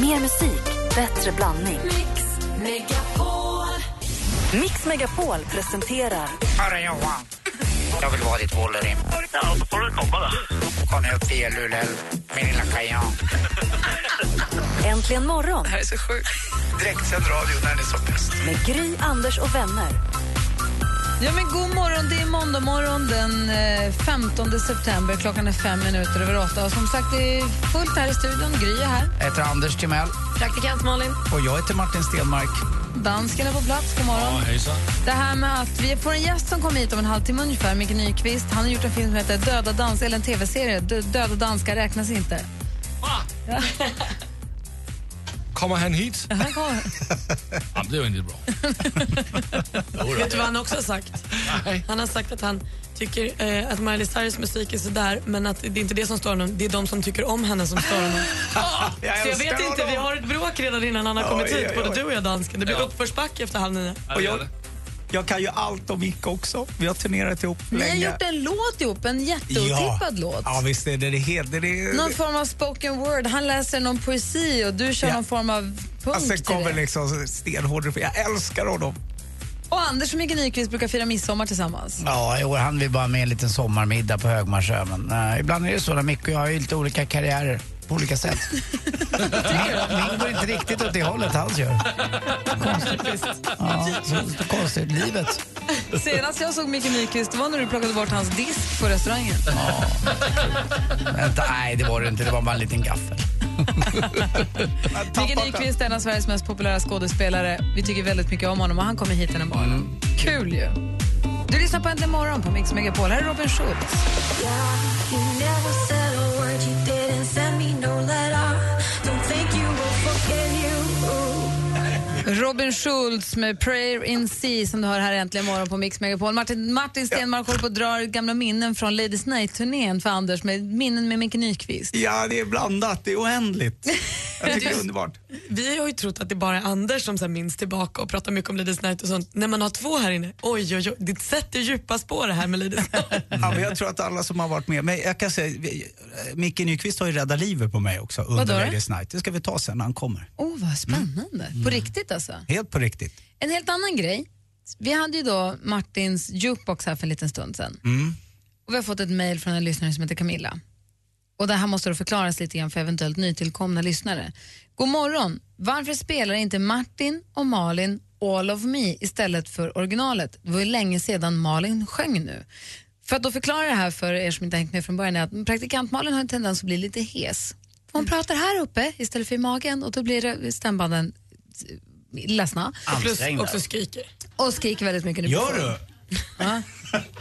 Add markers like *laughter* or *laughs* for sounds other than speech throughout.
Mer musik, bättre blandning. Mix Megapol. Mix Megapol presenterar Hörru Johan, jag vill vara ditt Wolverine. Ja, då får du komma då. Kom upp via Luleå, min lilla kajan. Äntligen morgon Det här är så sjukt. Direktsänd radio när det är som bäst. med Gry, Anders och vänner. Ja, men god morgon, det är måndag morgon den eh, 15 september. Klockan är fem minuter över åtta. Och som sagt, det är fullt här i studion. Gry är här. Jag heter Anders Timell. Praktikant Malin. Och jag heter Martin Stenmark. Dansken är på plats. God morgon. Det här med att vi får en gäst som kommer hit om en halvtimme ungefär, Micke Nyqvist. Han har gjort en film som heter Döda dans, eller en tv-serie. Dö- Döda danskar räknas inte. *laughs* Kommer han hit? Han kommer. *laughs* Han blev inte bra. *laughs* Vet du vad han också har sagt? Nej. Han har sagt att han tycker eh, att Miley Cyrus musik är sådär men att det är inte det som stör honom, det är de som tycker om henne som stör honom. *laughs* Så jag vet inte, vi har ett bråk redan innan han har kommit Oj, hit, oj, både du och jag dansken. Det blir Ja. uppförsbacke efter halv nio. Och jag- Jag kan ju allt om Micke också. Vi har turnerat ihop Ni har länge. gjort en låt ihop, en jätteotippad låt. Ja, visst är det det helt... Det är, Någon form av spoken word. Han läser någon poesi och du kör Ja. någon form av punkt alltså, till kommer det. liksom stenhård. Jag älskar honom. Och Anders och Micke Nyqvist brukar fira midsommar tillsammans. Ja, i år hann vi bara med en liten sommarmiddag på Högmarsö. Men uh, ibland är det så när Micke och jag har ju lite olika karriärer på olika sätt. Min går inte riktigt åt det hållet hans gör. Konstigt. Ja, så, konstigt. Livet. Senast jag såg Micke Nyqvist var när du plockade bort hans disk på restaurangen. Vänta, nej det var det inte. Det var bara en liten gaffel. Micke Nyqvist är en av Sveriges mest populära skådespelare. Vi tycker väldigt mycket om honom och han kommer hit den här morgonen. Kul ju! Du lyssnar på Äntligen morgon på Mix Megapol. Här är Robin Schultz. Robin Schultz med Prayer in Sea som du hör här äntligen morgon på Mix Megapol. Martin, Martin Stenmark håller på att dra gamla minnen från Ladies Night-turnén för Anders med minnen med Micke Nyqvist. Ja, det är blandat. Det är oändligt. Jag *laughs* tycker det är underbart. Vi har ju trott att det bara är Anders som så minns tillbaka och pratar mycket om Ladies Night och sånt. När man har två här inne, oj oj oj, det sätter djupa spår det här med Ladies Night. *laughs* Ja, men jag tror att alla som har varit med, men jag kan säga, Micke Nyqvist har ju räddat livet på mig också under? Ladies Night. Det ska vi ta sen när han kommer. Åh, oh, vad spännande. På riktigt alltså. Helt på riktigt. En helt annan grej. Vi hade ju då Martins jukebox här för en liten stund sedan. Och vi har fått ett mejl från en lyssnare som heter Camilla. Och det här måste då förklaras lite grann för eventuellt nytillkomna lyssnare. God morgon. Varför spelar inte Martin och Malin All of me istället för originalet? Det var ju länge sedan Malin sjöng nu. För att då förklara det här för er som inte hängt med från början är att praktikant Malin har en tendens att bli lite hes. Hon pratar här uppe istället för i magen och då blir stämbanden ledsna Plus Ansträngda. också skriker. och skriker väldigt mycket. nu Gör du? Ja.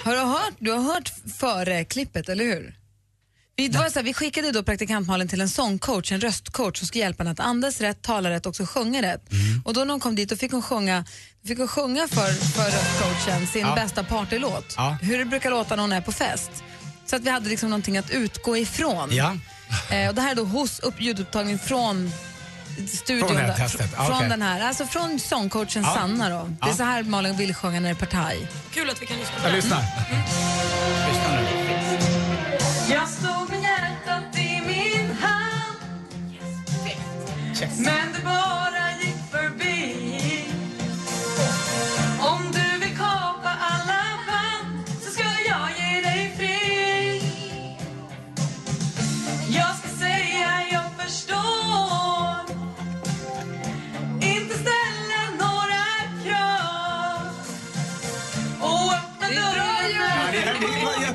Har du hört, du har hört före klippet, eller hur? Vi, det var så här, vi skickade då praktikantmalen till en sångcoach, en röstcoach som ska hjälpa henne att andas rätt, tala rätt och också sjunga rätt. Mm. Och då när hon kom dit då fick hon sjunga, fick hon sjunga för, för röstcoachen sin bästa partylåt. Ja. Hur det brukar låta när hon är på fest. Så att vi hade liksom någonting att utgå ifrån. Ja. Eh, och det här är då hos upp, ljudupptagning från studion. Från det här testet. Ja, från den här, alltså från sångcoachen Ja. Sanna då. Det är Ja. så här Malin vill sjunga när det är partaj. Kul att vi kan lyssna på Jag det. lyssnar. Lyssna nu. Jag stod med hjärtat i min hand Men det bara gick förbi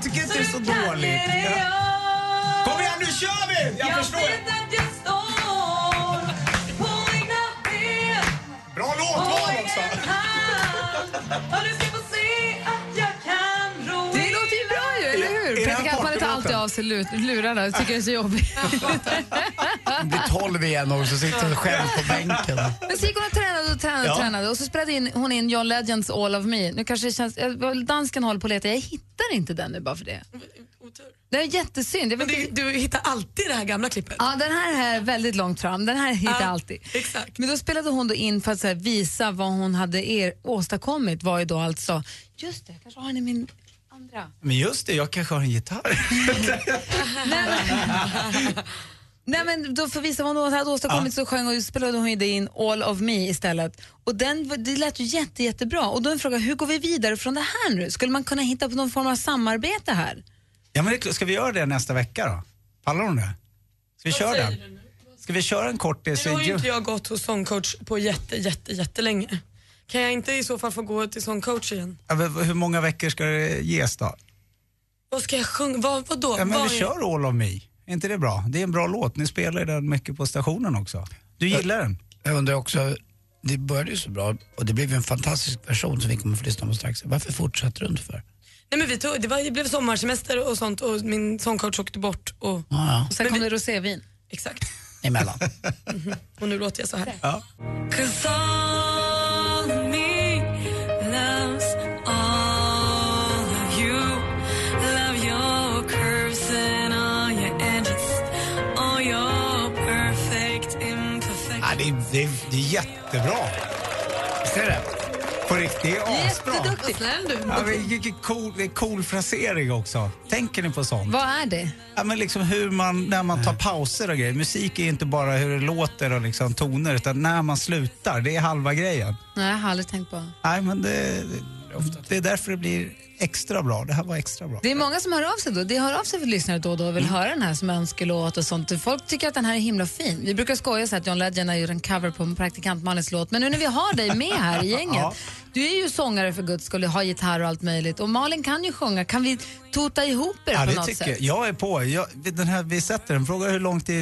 jag tycker inte det är så dåligt. Ja. Kom igen, nu kör vi! Jag, förstår. att jag står på egna ben Bra låtval också. och du ska få se att jag kan ro Det låter ju bra ju, eller hur? Här Praktikantmannen tar alltid av sig lu- lurarna och tycker det är så jobbigt. Det blir tolv igen och så sitter hon själv på bänken. Men så gick hon och tränade och tränade och Ja. tränade och så spelade in, hon in John Legends All of me. Nu kanske det känns, jag- dansken håller på att leta, jag hittar inte den nu bara för det. Otur. Det är jättesynd. Men vet du, inte- du hittar alltid det här gamla klippet. Ja, den här är väldigt långt fram. Den här hittar jag Ja, alltid. exakt. Men då spelade hon då in för att så här, visa vad hon hade er, åstadkommit var ju då alltså, just det, jag kanske har den i min andra. Men just det, jag kanske har en gitarr. *laughs* *laughs* Nej, men, då för att visa vad hon hade åstadkommit så sjöng och spelade hon ju det in All of me istället. Och den, var- det lät ju jätte, jättebra. Och då är en fråga, hur går vi vidare från det här nu? Skulle man kunna hitta på någon form av samarbete här? Ja, men det ska vi göra det nästa vecka då? Pallar hon det? Ska vi köra den? Ska vi köra en kortis? Nu har ju inte jag gått hos sångcoach på jätte, jätte, jättelänge. Kan jag inte i så fall få gå till sångcoach igen? Ja, men Hur många veckor ska det ges då? Vad ska jag sjunga? Vad, vadå? Ja, men Vad vi är- kör All of me. Är inte det bra? Det är en bra låt. Ni spelar ju den mycket på stationen också. Du gillar den? Jag undrar också, det började ju så bra och det blev ju en fantastisk version som vi kommer att få lyssna på strax. Varför fortsätter du inte för? Nej, men vi tog, det, var, det blev sommarsemester och sånt och min sångcoach åkte bort. Och, Ja, ja. Och sen Men kom vi- det rosévin. exakt. Emellan. *laughs* Och nu låter jag så här. Ja. Det, är, det, är, jättebra. Visst är det? På riktigt, det är asbra. Jätteduktig. Snäll du. Ja, men cool, det är cool frasering också. Tänker ni på sånt? Vad är det? Ja, men liksom hur man, när man tar pauser och grejer. Musik är inte bara hur det låter och liksom toner, utan när man slutar. Det är halva grejen. Nej, jag har aldrig tänkt på. Nej, men det, det är därför det blir extra bra. Det här var extra bra. Det är många som hör av sig då. Det hör av sig för lyssnare då och då och vill höra den här som önskelåt och sånt. Folk tycker att den här är himla fin. Vi brukar skoja så att John Legend har gjort en cover på en praktikant Malins låt. Men nu när vi har dig med här i gänget. *laughs* Ja. Du är ju sångare för guds skull, har gitarr och allt möjligt. Och Malin kan ju sjunga. Kan vi tota ihop er Ja, på det något tycker sätt? jag. Jag är på. Jag, den här, vi sätter den. Fråga hur långt det...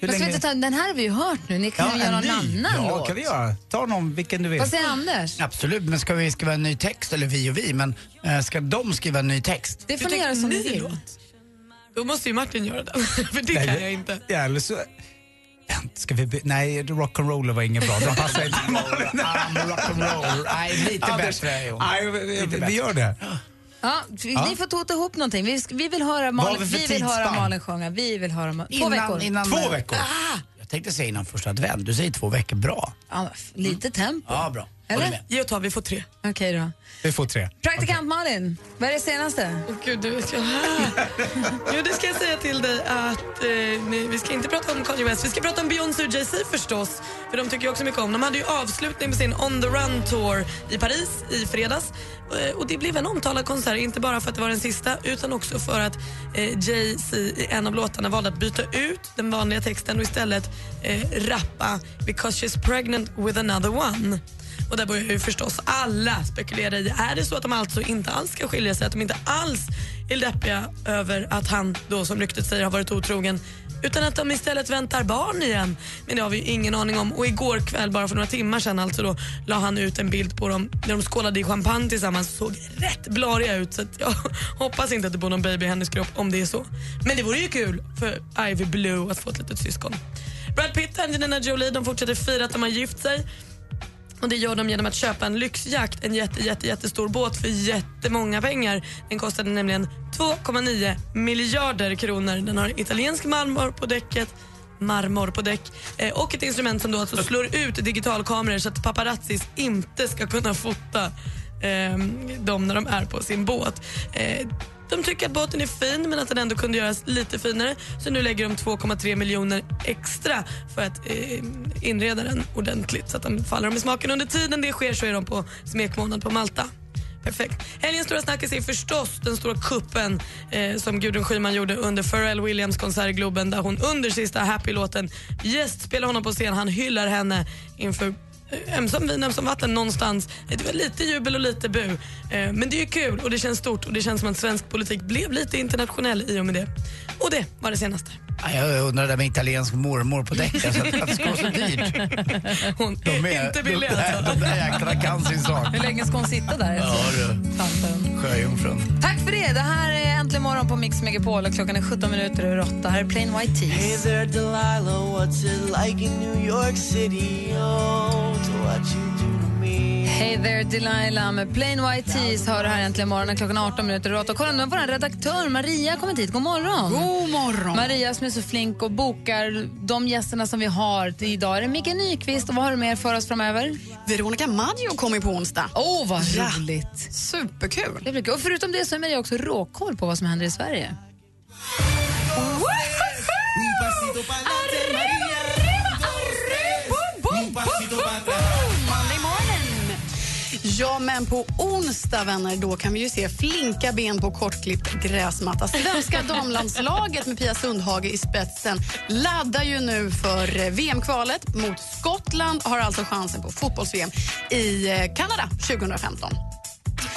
Hur länge... ta, den här har vi ju hört nu. Ni kan ju göra någon annan Ja, låt. kan vi göra. Ta någon, vilken du vill. Vad säger Anders? Absolut, men ska vi skriva en ny text, eller vi och vi, men eh, ska de skriva en ny text? Det får ni göra som ni vill. Då måste ju Martin göra den, *laughs* för det Nej, kan jag inte. Ja, eller så... Ska vi... be- Nej, rock'n'roll var inget bra. Den passar inte. Rock'n'roll. *laughs* Nej, lite Anders, bättre. Jo. Nej, vi, vi, bättre. vi gör det. Ja, vi- Ni får tota ihop någonting. Vi, vi vill höra har Malin, vi för vi vill höra tidsspann? Malin sjunga. Vi vill höra Ma- Två veckor. Innan, Två veckor. Jag tänkte säga innan första advent. Du säger två veckor. Bra. Ja, f- lite tempo. Ja, bra. Eller? Med. Ge och ta, vi får tre. Okej då. Vi får tre. Praktikant Malin, vad är det senaste? Åh gud, du vet jag. jo, det ska jag säga till dig att eh, nej, vi ska inte prata om Kanye West. Vi ska prata om Beyoncé och Jay-Z förstås. För de tycker jag också mycket om. De hade ju avslutning på sin On the Run Tour i Paris i fredags. Eh, och det blev en omtalad konsert, inte bara för att det var den sista utan också för att eh, Jay-Z i en av låtarna valde att byta ut den vanliga texten och istället eh, rappa “Because she's pregnant with another one”. Och där börjar ju förstås alla spekulera i, är det så att de alltså inte alls ska skilja sig, att de inte alls är deppiga över att han då som ryktet säger har varit otrogen utan att de istället väntar barn igen. Men det har vi ju ingen aning om. Och igår kväll, bara för några timmar sedan, alltså då, la han ut en bild på dem när de skålade i champagne tillsammans såg rätt blariga ut. Så att jag *laughs* hoppas inte att det bor någon baby i hennes kropp om det är så. Men det vore ju kul för Ivy Blue att få ett litet syskon. Brad Pitt och Angelina Jolie de fortsätter fira att de har gift sig. Och Det gör de genom att köpa en lyxjakt, en jätte, jätte, jättestor båt för jättemånga pengar. Den kostade nämligen 2,9 miljarder kronor. Den har italiensk marmor på däcket marmor på däck eh, och ett instrument som då alltså slår ut digitalkameror så att paparazzis inte ska kunna fota eh, dem när de är på sin båt. Eh, de tycker att båten är fin men att den ändå kunde göras lite finare så nu lägger de 2,3 miljoner extra för att eh, inreda den ordentligt så att den faller dem i smaken. Under tiden det sker så är de på smekmånad på Malta. Perfekt. Helgens stora snackis är förstås den stora kuppen eh, som Gudrun Schyman gjorde under Pharrell Williams konsert i Globen där hon under sista Happy-låten gästspelar honom på scen. Han hyllar henne inför ömsom vin, ömsom vatten någonstans. Det var lite jubel och lite bu. Eh, men det är ju kul och det känns stort och det känns som att svensk politik blev lite internationell i och med det. Och det var det senaste. Ja, Jag undrar det där med italiensk mormor på däcken, så att, det ska vara så dyrt. *laughs* Hon är, inte billig de, alltså. de där jäklarna kan sin sak. Hur länge ska hon sitta där? Ja, du. Sjöjungfrun. Tack för det. Det här är Äntligen morgon på Mix Megapol och klockan är 17 minuter över 8. Här är Plain White Hey Tees. there, Delilah, what's it like in New York City? Oh, to what you do. Hey there Delilah med Plain White Tees har det här äntligen morgonen klockan 18 minuter 8. Kolla nu har vår redaktör Maria kommit hit. God morgon. God morgon. Maria som är så flink och bokar de gästerna som vi har idag. Är det Micke Nyqvist och vad har du mer för oss framöver? Veronica Maggio kommer på onsdag. Åh, oh, vad Ja. roligt. Superkul. Det blir kul. Och förutom det så är Maria också råkoll på vad som händer i Sverige. Ja, men på onsdag, vänner, då kan vi ju se flinka ben på kortklippt gräsmatta. Svenska *laughs* damlandslaget med Pia Sundhage i spetsen laddar ju nu för eh, VM-kvalet mot Skottland har alltså chansen på fotbolls-VM i eh, Kanada 2015.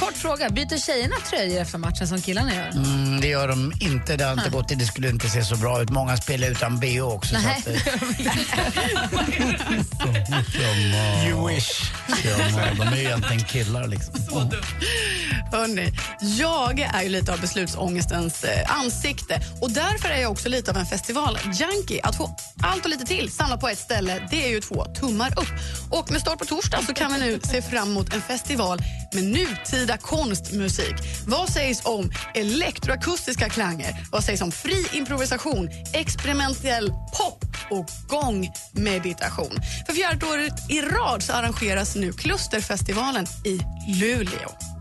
Kort fråga, byter tjejerna tröjor efter matchen som killarna gör? Mm, det gör de inte. Det har inte gått. Det skulle inte se så bra ut. Många spelar utan bh också. Nej, Så att, eh, *laughs* you wish. *laughs* de är ju egentligen killar liksom. Hörrni, jag är ju lite av beslutsångestens eh, ansikte och därför är jag också lite av en festivaljunkie. Att få allt och lite till samlat på ett ställe, det är ju två tummar upp. Och med start på torsdag så kan vi nu se fram emot en festival med nutida konstmusik. Vad sägs om elektroakustiska klanger? Vad sägs om fri improvisation, experimentell pop och gångmeditation? För fjärde året i rad så arrangeras nu Klusterfestivalen i Luleå.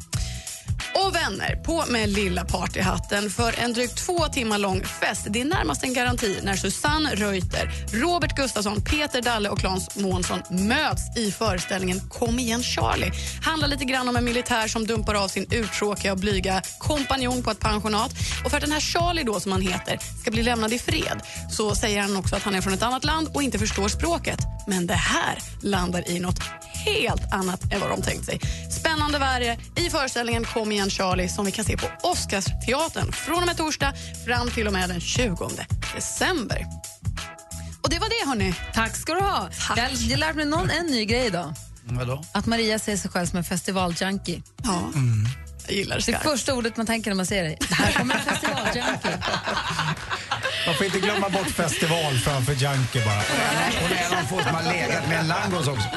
Och vänner, på med lilla partyhatten för en drygt två timmar lång fest. Det är närmast en garanti när Susanne Reuter, Robert Gustafsson, Peter Dalle och Claes Månsson möts i föreställningen Kom igen Charlie. Handlar lite grann om en militär som dumpar av sin uttråkiga och blyga kompanjon på ett pensionat. Och för att den här Charlie då, som han heter, ska bli lämnad i fred så säger han också att han är från ett annat land och inte förstår språket. Men det här landar i något helt annat än vad de tänkt sig. Spännande värre i föreställningen Kom igen Charlie som vi kan se på Oscarsteatern från och med torsdag fram till och med den 20 december. Och det var det hörni. Tack ska du ha. Har jag har lärt mig någon, en ny grej idag. Vadå? Att Maria ser sig själv som en festivaljunkie. Ja, jag gillar det Det skarpt. första ordet man tänker när man ser dig. Det här kommer en festivaljunkie. *laughs* Man får inte glömma bort festival framför junkie bara. Och det är få som har legat med en langos också.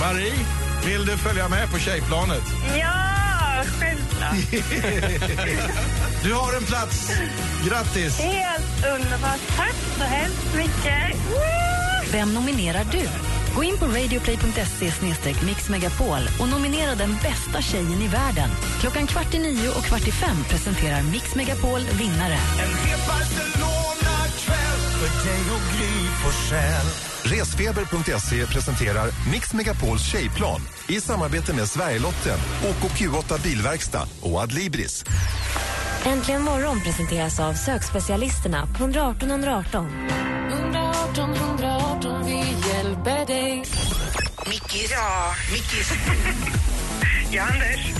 Marie, vill du följa med på tjejplanet? Ja, självklart. *laughs* Du har en plats. Grattis! Helt underbart. Tack så hemskt mycket. Vem nominerar du? Gå in på radioplay.se mixmegapol och nominera den bästa tjejen i världen. Klockan kvart i nio och kvart i fem presenterar Mix Megapol vinnare. Resfeber.se presenterar Mix Megapols tjejplan i samarbete med Sverigelotten, OKQ8 Bilverkstad och Adlibris. Äntligen morgon presenteras av sökspecialisterna på 118 118. 118 118, vi hjälper dig. Mickis. Ja. Mickis. *laughs* ja, Anders.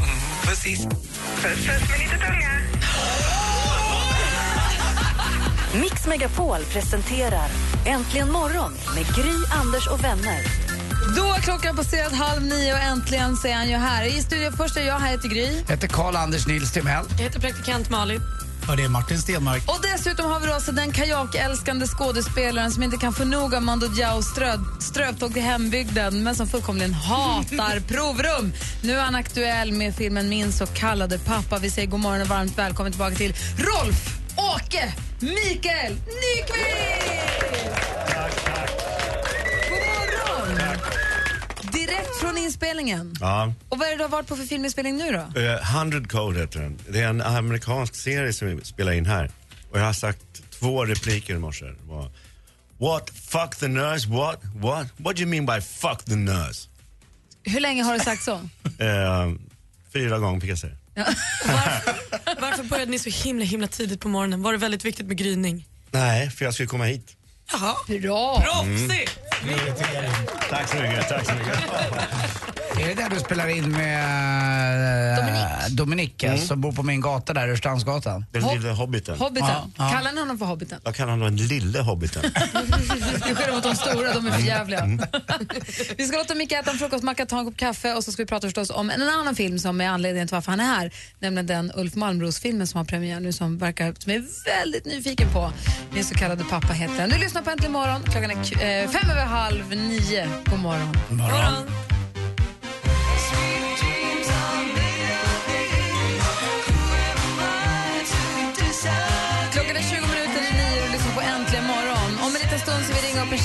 Precis. Puss, puss med lite tunga. Mix Megapol presenterar Äntligen morgon med Gry, Anders och vänner. Då är klockan passerat halv nio och äntligen så är han ju här. I studion först är jag, här heter Gry. Jag heter Karl-Anders Nils Timell. Jag heter praktikant Malin. Ja, det är Martin Stenmark. Och dessutom har vi då alltså den kajakälskande skådespelaren som inte kan få nog av Mando Diaos strö- strövtåg till hembygden men som fullkomligen hatar *laughs* provrum. Nu är han aktuell med filmen Min så kallade pappa. Vi säger god morgon och varmt välkommen tillbaka till Rolf Åke Mikael Nyqvist! God morgon! Direkt från inspelningen. Ja, Och vad är det du har varit på för filminspelning nu då? eh, 100 Code heter den. Det är en amerikansk serie som vi spelar in här. Och jag har sagt två repliker i morse. Det var, What? Fuck the nurse? What? What? What do you mean by fuck the nurse? Hur länge har du sagt så? *laughs* Eh, fyra gånger fick jag säga. *laughs* Varför började ni så himla himla tidigt på morgonen? Var det väldigt viktigt med gryning? Nej, för jag skulle komma hit. Jaha. Bra! Proffsigt! Tack så mycket, tack så mycket. Är det där du spelar in med Dominik, Dominik Mm. som bor på min gata där, Rörstrandsgatan? Den lille hobbiten. Hobbiten. Ja, ja. Kallar ni honom för Hobbiten? Jag kallar honom den lille hobbiten. *laughs* Du skyller mot de stora, de är för jävliga. Mm. vi ska låta Micke äta en frukostmacka, ta en kopp kaffe och så ska vi prata förstås om en annan film som är anledningen till varför han är här. Nämligen den Ulf Malmros-filmen som har premiär nu som verkar, som jag är väldigt nyfiken på. Min så kallade pappa heter den. Du lyssnar på Äntligen morgon, klockan är eh, fem över halv nio. God morgon. Morgon.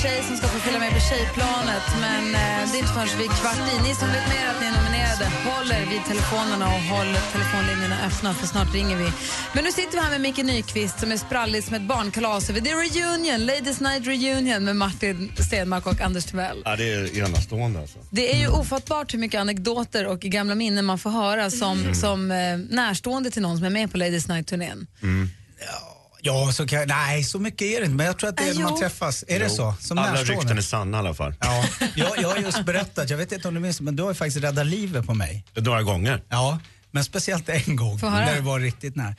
Tjej som ska få följa med på tjejplanet. Men eh, det är inte förrän vid kvart i. Ni som vet mer att ni är nominerade, håller vid telefonerna och håll telefonlinjerna öppna för snart ringer vi. Men nu sitter vi här med Micke Nyqvist som är sprallig som ett barnkalas. över- Det är reunion, Ladies Night Reunion med Martin Stenmark och Anders Timell. Ja, det är enastående alltså. Det är ju ofattbart hur mycket anekdoter och gamla minnen man får höra som, Mm. som eh, närstående till någon som är med på Ladies Night-turnén. Ja, så kan, nej, så mycket är det inte. Men jag tror att det är Äh, när man jo. träffas. Är det Jo. så? Som Alla närstående? rykten är sanna i alla fall. Ja, *laughs* jag, jag har just berättat, jag vet inte om du minns men du har ju faktiskt räddat livet på mig. Några gånger. Ja, men speciellt en gång när det var riktigt nära.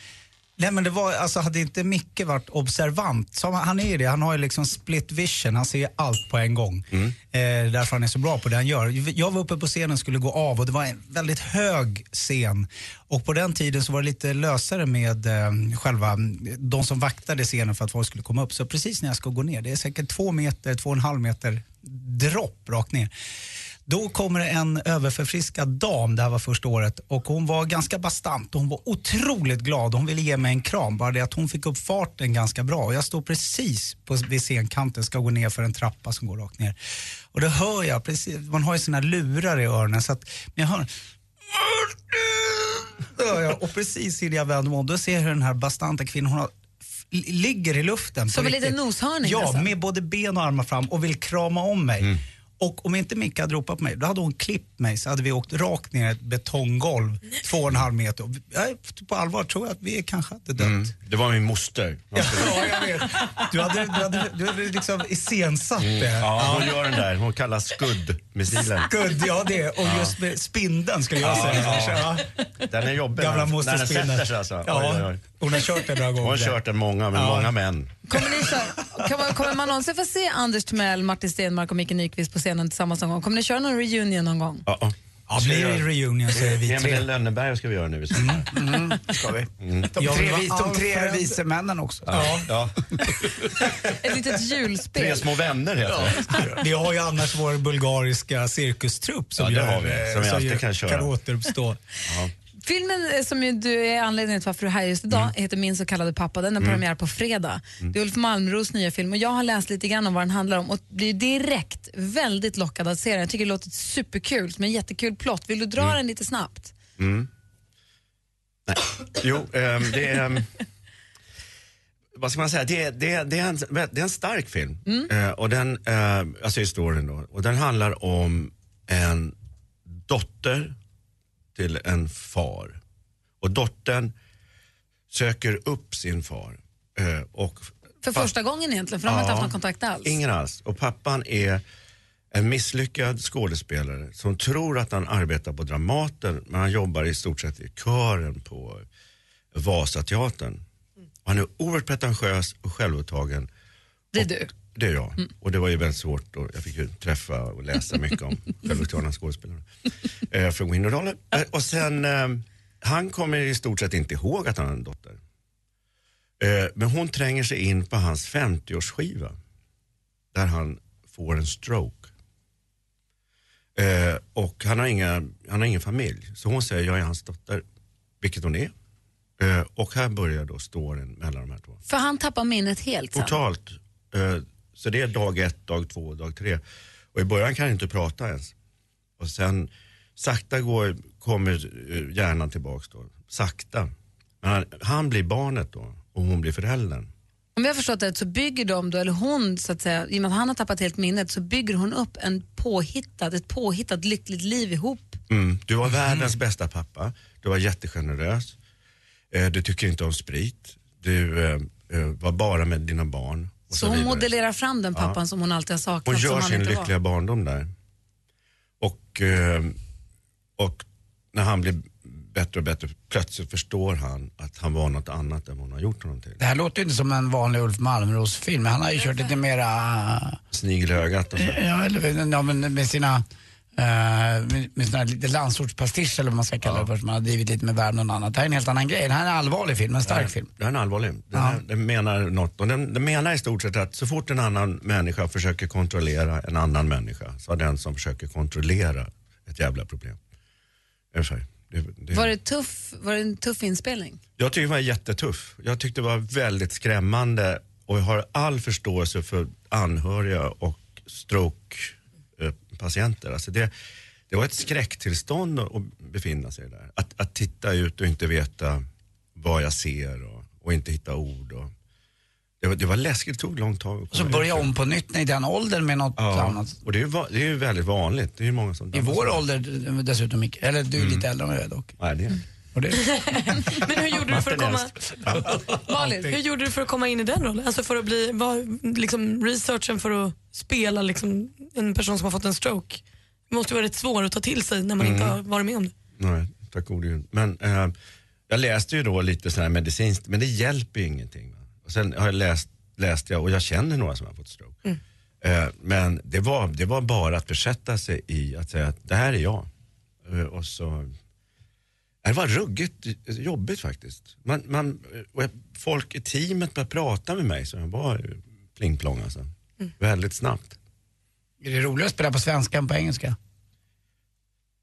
Nej men det var, alltså hade inte Micke varit observant, som han är ju det, han har ju liksom split vision, han ser allt på en gång. Mm. Eh, därför han är så bra på det han gör. Jag var uppe på scenen och skulle gå av och det var en väldigt hög scen. Och på den tiden så var det lite lösare med eh, själva, de som vaktade scenen för att folk skulle komma upp. Så precis när jag ska gå ner, det är säkert två meter, två och en halv meter dropp rakt ner. Då kommer en överförfriskad dam, det här var första året, och hon var ganska bastant hon var otroligt glad. Hon ville ge mig en kram, bara det att hon fick upp farten ganska bra. Och jag står precis på, vid scenkanten, ska gå ner för en trappa som går rakt ner. Och då hör jag, precis, man har ju här lurar i öronen, så att när jag hör jag, och precis innan jag vänder mig om, då ser jag hur den här bastanta kvinnan, hon har, ligger i luften. Som en liten noshörning Ja, nästan. med både ben och armar fram och vill krama om mig. Och om inte Micke hade ropat på mig, då hade hon klippt mig så hade vi åkt rakt ner ett betonggolv, två och en halv meter. Jag, på allvar tror jag att vi kanske hade dött. Mm. Det var min moster. Ja, jag vet. Du hade, du hade, du hade liksom iscensatt det. Ja, hon gör den där. Hon kallas Scud-missilen. Gud, ja det. Och just med spindeln skulle jag Ja, säga. ja. Ja. Den är jobbig Gamla när- moster när den sätter sig alltså. Ja, Oj, oj, oj. Hon har kört det några gånger. Hon har kört den många, med Ja. många män. Kommer, ni köra, man, kommer man någonsin få se Anders Timell, Martin Stenmark och Micke Nyqvist på scenen tillsammans någon gång? Kommer ni köra någon reunion någon gång? Ja, ja. Ja, blir det reunion så är vi Emil tre. Lönneberg ska vi göra nu i sommar. Mm, ska vi. Mm. De tre, vis, de tre vise männen också. Ja. Ja. *laughs* Ett litet julspel. Tre små vänner heter det. Vi har ju annars vår bulgariska cirkustrupp som, Ja, det gör, har vi, eh, som vi alltid gör- kan köra. kan återuppstå. Filmen eh, som du är anledningen till varför du är här just idag heter Min så kallade pappa. Den har premiär på fredag. Det är Ulf Malmros nya film och jag har läst lite grann om vad den handlar om och blir direkt väldigt lockad att se den. Jag tycker det låter superkul, som en jättekul plott. Vill du dra den lite snabbt? Mm. Nej. Jo, ehm, det är... ehm, vad ska man säga? Det, är- det, det, är, en, det är en stark film. Eh, och den, eh, alltså historien då. Och den handlar om en dotter till en far. Och dottern söker upp sin far. Eh, och För första gången egentligen, för de har inte haft någon kontakt alls. Ingen alls. Och pappan är en misslyckad skådespelare som tror att han arbetar på Dramaten men han jobbar i stort sett i kören på Vasateatern. Och han är oerhört pretentiös och självupptagen. Det är du. Det är jag. Och det var ju väldigt svårt och jag fick ju träffa och läsa mycket om *laughs* självupptagna skådespelare. Eh, i rollen. Eh, och sen, eh, han kommer i stort sett inte ihåg att han har en dotter. Eh, men hon tränger sig in på hans 50-årsskiva. Där han får en stroke. Eh, och han har, inga, han har ingen familj. Så hon säger, jag är hans dotter. Vilket hon är. Eh, och här börjar då storyn mellan de här två. För han tappar minnet helt. Totalt. Så det är dag ett, dag två, dag tre. Och i början kan han inte prata ens. Och sen sakta går, kommer eh, hjärnan tillbaks då. Sakta. Men han, han blir barnet då och hon blir föräldern. Om jag har förstått det så bygger de då, eller hon så att säga, i och med att han har tappat helt minnet så bygger hon upp en påhittad, ett påhittat lyckligt liv ihop. Mm. Du var världens bästa pappa. Du var jättegenerös. Eh, du tycker inte om sprit. Du eh, var bara med dina barn. Och Så hon vidare. modellerar fram den pappan Ja. som hon alltid har saknat. Hon gör han sin lyckliga var. barndom där. Och, eh, och när han blir bättre och bättre, plötsligt förstår han att han var något annat än vad hon har gjort honom till. Det här låter ju inte som en vanlig Ulf Malmros-film. men Han har ju kört lite mera... Snigel i ögat och så. Ja, eller ja, men med sina... Uh, med, med såna här lite landsortspastisch eller vad man ska kalla det för, som han har drivit lite med Värmland och annat. Det här är en helt annan grej. Det här är en allvarlig film, en stark film. Det här är en allvarlig. Den, Ja. här, den menar något. Och den, den menar i stort sett att så fort en annan människa försöker kontrollera en annan människa så har den som försöker kontrollera ett jävla problem. Det, det, Var det, tuff, var det en tuff inspelning? Jag tycker det var jättetuff. Jag tyckte det var väldigt skrämmande och jag har all förståelse för anhöriga och stroke-patienter. Alltså det, det var ett skräcktillstånd att befinna sig där. Att, att titta ut och inte veta vad jag ser och, och inte hitta ord. Och, det, var, det var läskigt, det tog långt tag. Så börja om på nytt i den åldern med något Ja, annat. och det är, ju det är ju väldigt vanligt. Det är många som I vår ålder dessutom. Eller du är Mm. lite äldre än jag är dock. Nej, det är det *laughs* Men hur gjorde du för att komma... Malin, hur gjorde du för att komma in i den rollen? Alltså för att bli, vad, liksom researchen för att spela liksom en person som har fått en stroke. Det måste ju vara rätt svår att ta till sig när man inte Mm. har varit med om det. Nej, tack gode gud. Men eh, jag läste ju då lite sån här medicinskt, men det hjälper ju ingenting. Va? Och sen har jag läst, läst jag, och jag känner några som har fått stroke. Mm. Eh, men det var, det var bara att försätta sig i att säga att det här är jag. Eh, och så, det var ruggigt jobbigt faktiskt. Man, man, jag- folk i teamet började prata med mig så jag var pling-plong alltså. Väldigt snabbt. Är det roligare att spela på svenska än på engelska?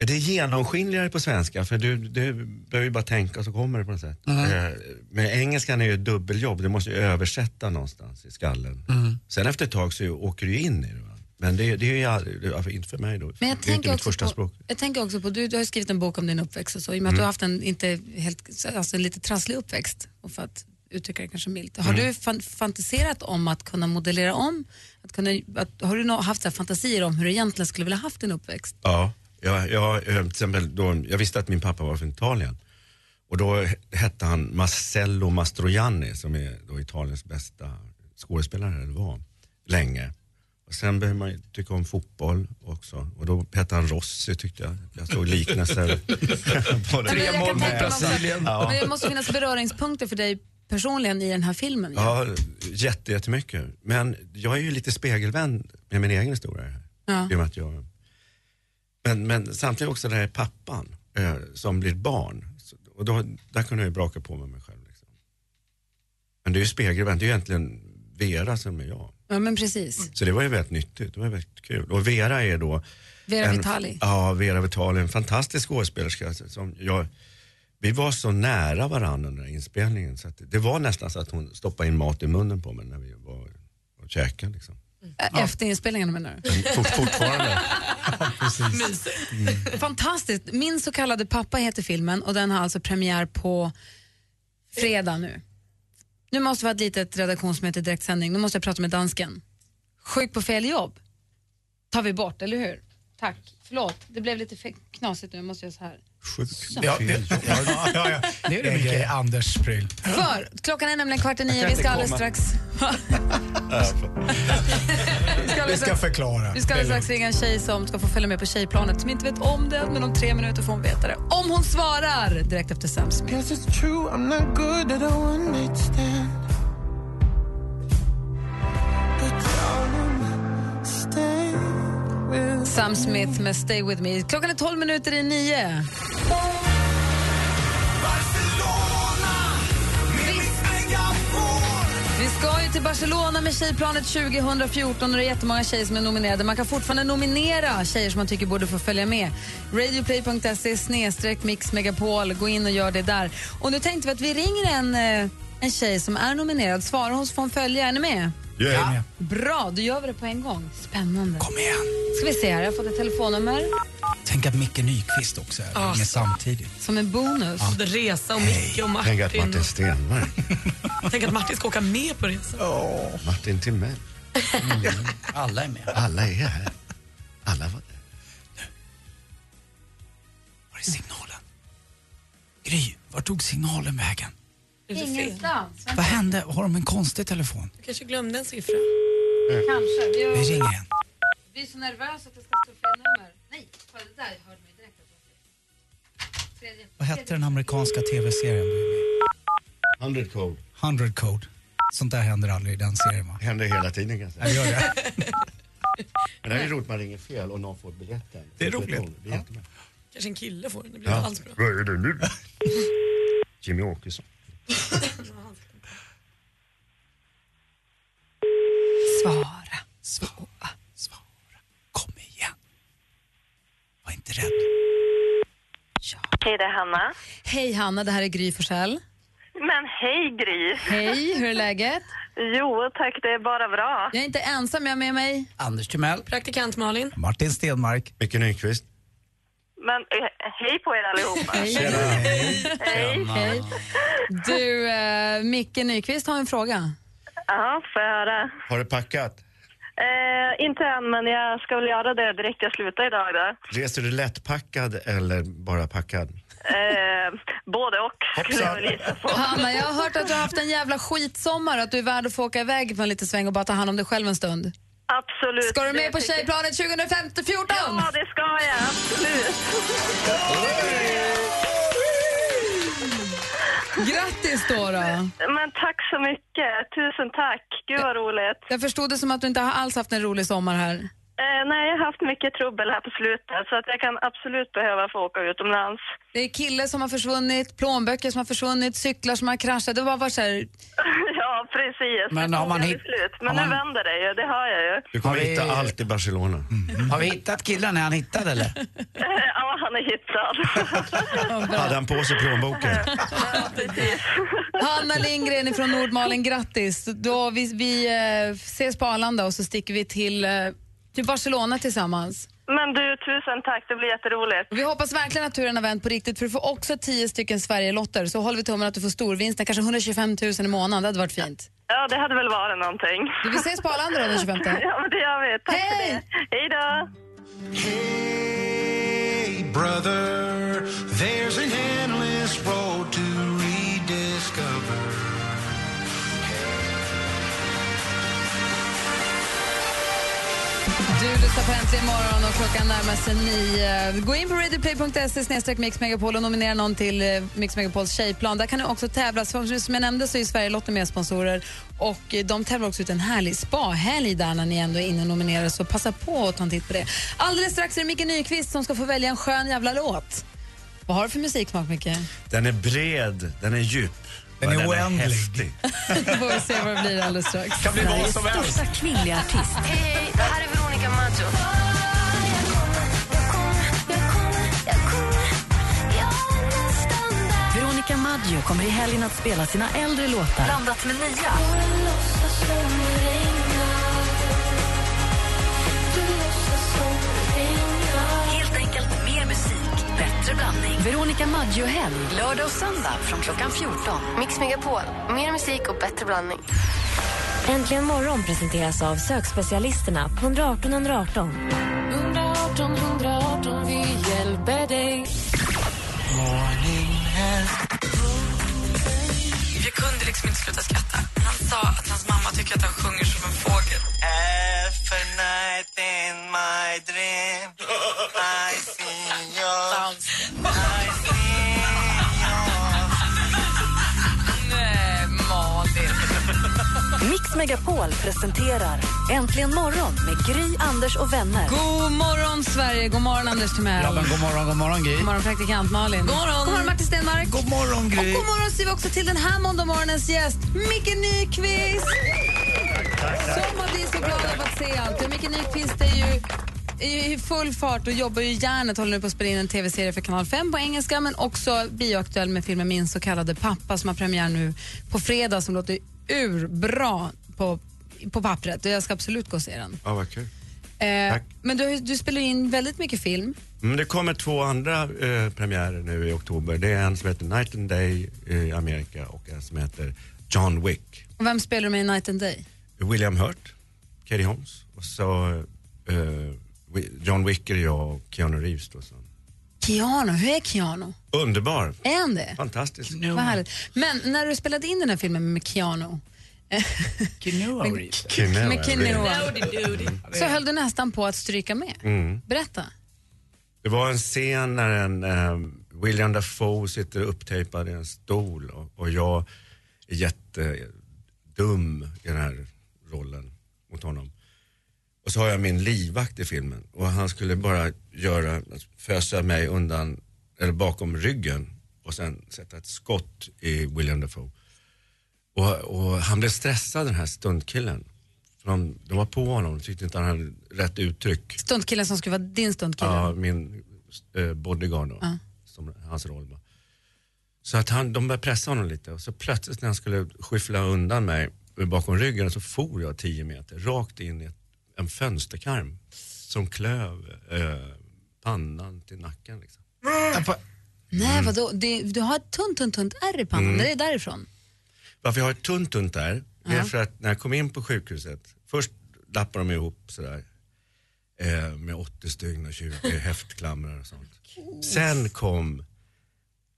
Det är genomskinligare på svenska för du, du behöver ju bara tänka så kommer det på något sätt. Mm. Eh, Men engelskan är ju ett dubbeljobb, du måste ju översätta någonstans i skallen. Mm. Sen efter ett tag så åker du in i det. Va? Men det, det är aldrig, inte för mig då. Men jag det är inte mitt första på, språk. jag tänker också på, du, du har skrivit en bok om din uppväxt och så, i och med att Mm. du har haft en inte helt, alltså lite trasslig uppväxt, och för att uttrycka det kanske milt. Har Mm. du fan, fantiserat om att kunna modellera om? Att kunna, att, har du haft så fantasier om hur du egentligen skulle vilja haft din uppväxt? Ja, jag, jag, eh, till exempel då, jag visste att min pappa var från Italien. Och då hette han Marcello Mastroianni som är då Italiens bästa skådespelare, eller var, länge. Sen behöver man ju tycka om fotboll också. Och då hette han Rossi tyckte jag. Jag såg liknelser. *laughs* kan tänka mig också- Ja. Men det måste finnas beröringspunkter för dig personligen i den här filmen. Ja, jätte, jättemycket. Men jag är ju lite spegelvänd med min egen historia. här. Ja. I och med att jag... men, men samtidigt också det här pappan eh, som blir barn. Och då, där kunde jag ju braka på med mig själv. Liksom. Men det är ju spegelvänt, det är ju egentligen Vera som är jag. Ja, men precis. Så det var ju väldigt nyttigt, det var väldigt kul. Och Vera är då... Vera en, Vitali. Ja, Vera Vitali, en fantastisk skådespelerska. Som jag, vi var så nära varandra under inspelningen så att det var nästan så att hon stoppade in mat i munnen på mig när vi var och käkade. Liksom. Efter inspelningen menar du? Men Fort, fortfarande. *laughs* Fantastiskt. Min så kallade pappa heter filmen och den har alltså premiär på fredag nu. Nu måste vi ha ett litet redaktionsmöte i direktsändning. Nu måste jag prata med dansken. Sjuk på fel jobb tar vi bort, eller hur? Tack. Förlåt, det blev lite knasigt nu. Jag måste göra så här. Ja, det, *laughs* ja, ja, ja. Det är det, grej Anders pryl. För klockan är nämligen kvart i nio. *laughs* Vi ska alldeles strax... Vi ska Vi ska förklara. Vi ska alldeles strax ringa en tjej som ska få följa med på tjejplanet som inte vet om det, men om tre minuter får hon veta det. Om hon svarar! Direkt efter Sam Smith. Sam Smith med Stay With Me. Klockan är 12 minuter i nio. Vi ska ju till Barcelona med Tjejplanet 2014 och det är jättemånga tjejer som är nominerade. Man kan fortfarande nominera tjejer som man tycker borde få följa med. Radioplay.se snedstreck Mix Megapol. Gå in och gör det där. Och nu tänkte vi att vi ringer en, eh, en tjej som är nominerad. Svarar hon så får hon följa. Är ni med? Jag är med. Bra, då gör vi det på en gång. Spännande. Kom igen. Ska vi se här, jag har fått ett telefonnummer Tänk att Micke Nyqvist också är Ja, med samtidigt. som en bonus. Både Resa och Micke och Tänk att Martin. Martin Stenmark, *laughs* Tänk att Martin ska åka med på resan. Martin Timell, *laughs* Alla är med. alla är här. Alla var där. Var är signalen? Gry, vart tog signalen vägen? Det. Ingenstans. Vad hände? Har de en konstig telefon? Du kanske glömde en siffra. Kanske. Vi, Vi ringer igen. vi är så nervösa att det ska stå fel nummer. Nej, kolla det där jag hörde mig direkt. att det. Tredje. Vad hette den amerikanska tv-serien du är med i? 100 code. 100 Code. Sånt där händer aldrig i den serien va? Händer hela tiden kan jag säga. gör det. Men det här är roligt, man ringer fel och någon får biljetten. Det är roligt. Det är jättebra. Kanske en kille får den. Det blir alls bra. Vad är det nu? *laughs* Jimmy Åkesson. Svara. Svara, svara. Kom igen. Var inte rädd. Hej, det är Hanna. Hej Hanna, det här är Gry Forssell. Men hej Gry! Hej, hur är läget? Jo, tack. Det är bara bra. Jag är inte ensam, jag har med mig Anders Timell. Praktikant Malin. Martin Stenmark. Micke Nyqvist. Men eh, hej på er allihopa. Hej. Hej. Du, eh, Micke Nyqvist har en fråga. Ja, får jag höra. Har du packat? Eh, inte än, men jag ska väl göra det direkt jag slutar idag då. Reser du lättpackad eller bara packad? Eh, både och, skulle jag gissa på. Hanna, jag har hört att du har haft en jävla skitsommar och att du är värd att få åka iväg på en liten sväng och bara ta hand om dig själv en stund. Absolut. Ska du med på Tjejplanet 2014? Ja, det ska jag. Absolut. Grattis då! då. Men tack så mycket. Tusen tack. Gud vad roligt. Jag förstod det som att du inte har alls haft en rolig sommar här. Eh, nej, jag har haft mycket trubbel här på slutet så att jag kan absolut behöva få åka utomlands. Det är kille som har försvunnit, plånböcker som har försvunnit, cyklar som har kraschat. Det var bara så här... *laughs* ja, precis. Men har man aldrig hitt- slut. Men har nu man- vänder det ju, det har jag ju. Du kommer Har vi- hitta allt i Barcelona. Har vi hittat killen? Är han hittad eller? *laughs* ja, han är hittad. *laughs* Hade han på sig plånboken? *laughs* Hanna Lindgren från Nordmalen, grattis. Då vi, vi eh, ses på Arlanda och så sticker vi till, eh, till Barcelona tillsammans. Men du, tusen tack. Det blir jätteroligt. Vi hoppas verkligen att turen har vänt på riktigt för du får också 10 stycken Sverigelotter. Så håller vi tummen att du får storvinsten, kanske 125 000 i månaden. Det hade varit fint. Ja, det hade väl varit någonting. Du, vi ses på Arlanda då den 25. *laughs* ja, men det gör vi. Tack för det. Hej då. Hey, brother, there's an Lyssnar på Äntligen morgon och klockan närmar sig nio. Gå in på radioplay.se snedstreck Mix Megapol och nominera någon till eh, Mix Megapols tjejplan. Där kan du också tävla. Som jag nämnde så är Sverigelotten med sponsorer och eh, de tävlar också ut en härlig spahelg där när ni ändå är inne och nominerar så passa på att ta en titt på det. Alldeles strax är det Micke Nyqvist som ska få välja en skön jävla låt. Vad har du för musiksmak, Micke? Den är bred, den är djup. Den är oändlig. häftig. *laughs* får vi se vad det blir alldeles strax. Kan bli vad som helst. största kvinnliga artist. Hej, Veronica Maggio. Veronica Maggio kommer i helgen att spela sina äldre låtar. Blandat med nya. Helt enkelt mer musik, bättre blandning. Veronica Maggio-helg, lördag och söndag från klockan 14. Mix Megapol, mer musik och bättre blandning. Äntligen morgon presenteras av sökspecialisterna på 118 118. 118 118, vi hjälper dig. Jag kunde liksom inte sluta skratta. Han sa att hans mamma tycker att han sjunger som en fågel. Every night in my dream I see your Mix Megapol presenterar Äntligen morgon med Gry, Anders och vänner. God morgon, Sverige. God morgon, Anders Timell. Ja, men god morgon, god morgon Gry. God morgon, praktikant Malin. God morgon, god morgon Martin Stenmark. God morgon Och Gry. god morgon säger vi också till den här måndag morgonens gäst, Micke Nyqvist. Som har blivit så glad av att se allt. Och Micke Nyqvist är ju i full fart och jobbar ju järnet. Håller nu på att spela in en tv-serie för Kanal 5 på engelska men också bioaktuell med filmen Min så kallade pappa som har premiär nu på fredag som låter urbra på, på pappret. Och jag ska absolut gå och se den. Ja, vad kul. Eh, Tack. men du, du spelar in väldigt mycket film. Men det kommer två andra eh, premiärer nu i oktober. Det är en som heter Night and Day i Amerika och en som heter John Wick. Och vem spelar du med i Night and Day? William Hurt, Katie Holmes och så eh, Wi- John Wick är jag och Keanu Reeves. Då, så. Keanu, hur är Keanu? Underbar, Är han det? fantastisk. Vad härligt. Men när du spelade in den här filmen med Keanu. *laughs* Keanu, med Keanu Howdy-doody. så höll du nästan på att stryka med. Mm. Berätta. Det var en scen när en eh, William Dafoe sitter upptejpad i en stol och, och jag är jättedum i den här rollen mot honom. Och så har jag min livvakt i filmen och han skulle bara göra, fösa mig undan, eller bakom ryggen och sen sätta ett skott i William Dafoe. Och, och han blev stressad den här stuntkillen. För de, de var på honom, de tyckte inte han hade rätt uttryck. Stuntkillen som skulle vara din stuntkille. Ja, min eh, bodyguard då, Ja. som hans roll var. Så att han, de började pressa honom lite och så plötsligt när han skulle skyffla undan mig bakom ryggen så for jag 10 meter rakt in i ett, en fönsterkarm som klöv eh, pannan till nacken. Liksom. Nej, vadå? Det, du har ett tunt, tunt, tunt ärr i pannan. Mm. Det är därifrån. Varför jag har ett tunt tunt där, det är för att när jag kom in på sjukhuset, först lappade de ihop sådär eh, med 80 stygn och 20 häftklamrar och sånt. Sen kom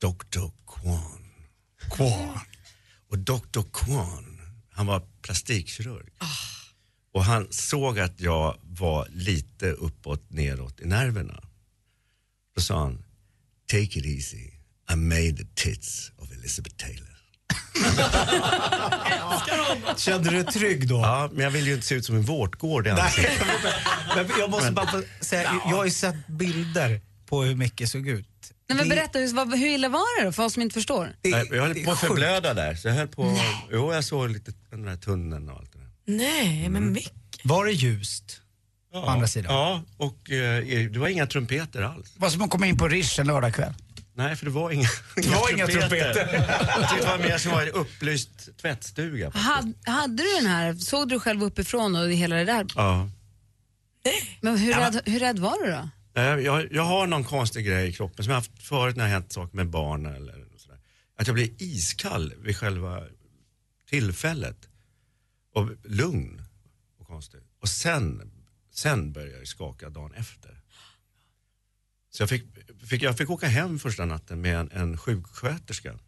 Dr. Kwan. Kwan. Och Dr. Kwan, han var plastikkirurg. Och han såg att jag var lite uppåt, neråt i nerverna. Då sa han, take it easy, I made the tits of Elizabeth Taylor. *laughs* Kände du dig trygg då? Ja, men jag vill ju inte se ut som en vårtgård i ansiktet. *laughs* Men jag måste Men- bara få säga, jag har ju sett bilder på hur Micke såg ut. Nej, men Det- berätta, hur, vad, hur illa var det då, för oss som inte förstår? Nej, jag höll det är på att förblöda där, så jag höll på... Jo, jag såg lite den där tunneln och allt det. Nej, men Mick. Var det ljust? Ja, På andra sidan? Ja, och eh, det var inga trumpeter alls. Det var som att komma in på Rish en lördagkväll. Nej, för det var inga, *laughs* Det var inga trumpeter. det var mer som var en upplyst tvättstuga. Had, hade du den här, såg du själv uppifrån och hela det där? Ja. Men hur, Ja, rädd, hur rädd var du då? Nej, Jag, jag har någon konstig grej i kroppen som jag haft förut när det har hänt saker med barn eller sådär. Att jag blir iskall vid själva tillfället. Och lugn och konstig. Och sen, sen börjar jag skaka dagen efter. Så jag fick, fick, jag fick åka hem första natten med en, en sjuksköterska.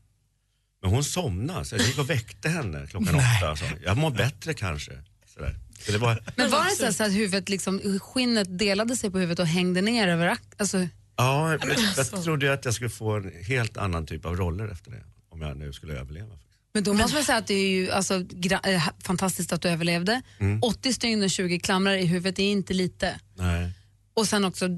Men hon somnade så jag gick och väckte henne klockan åtta. sa, Jag mår bättre kanske. Sådär. Så det var, Men var det så, så att huvudet liksom, skinnet delade sig på huvudet och hängde ner över ak- alltså, Ja, jag, alltså. jag trodde ju att jag skulle få en helt annan typ av roller efter det. Om jag nu skulle överleva. Men då måste man säga att det är ju alltså, eh, fantastiskt att du överlevde. Mm. 80 stygn och 20 klamrar i huvudet är inte lite. Nej. Och sen också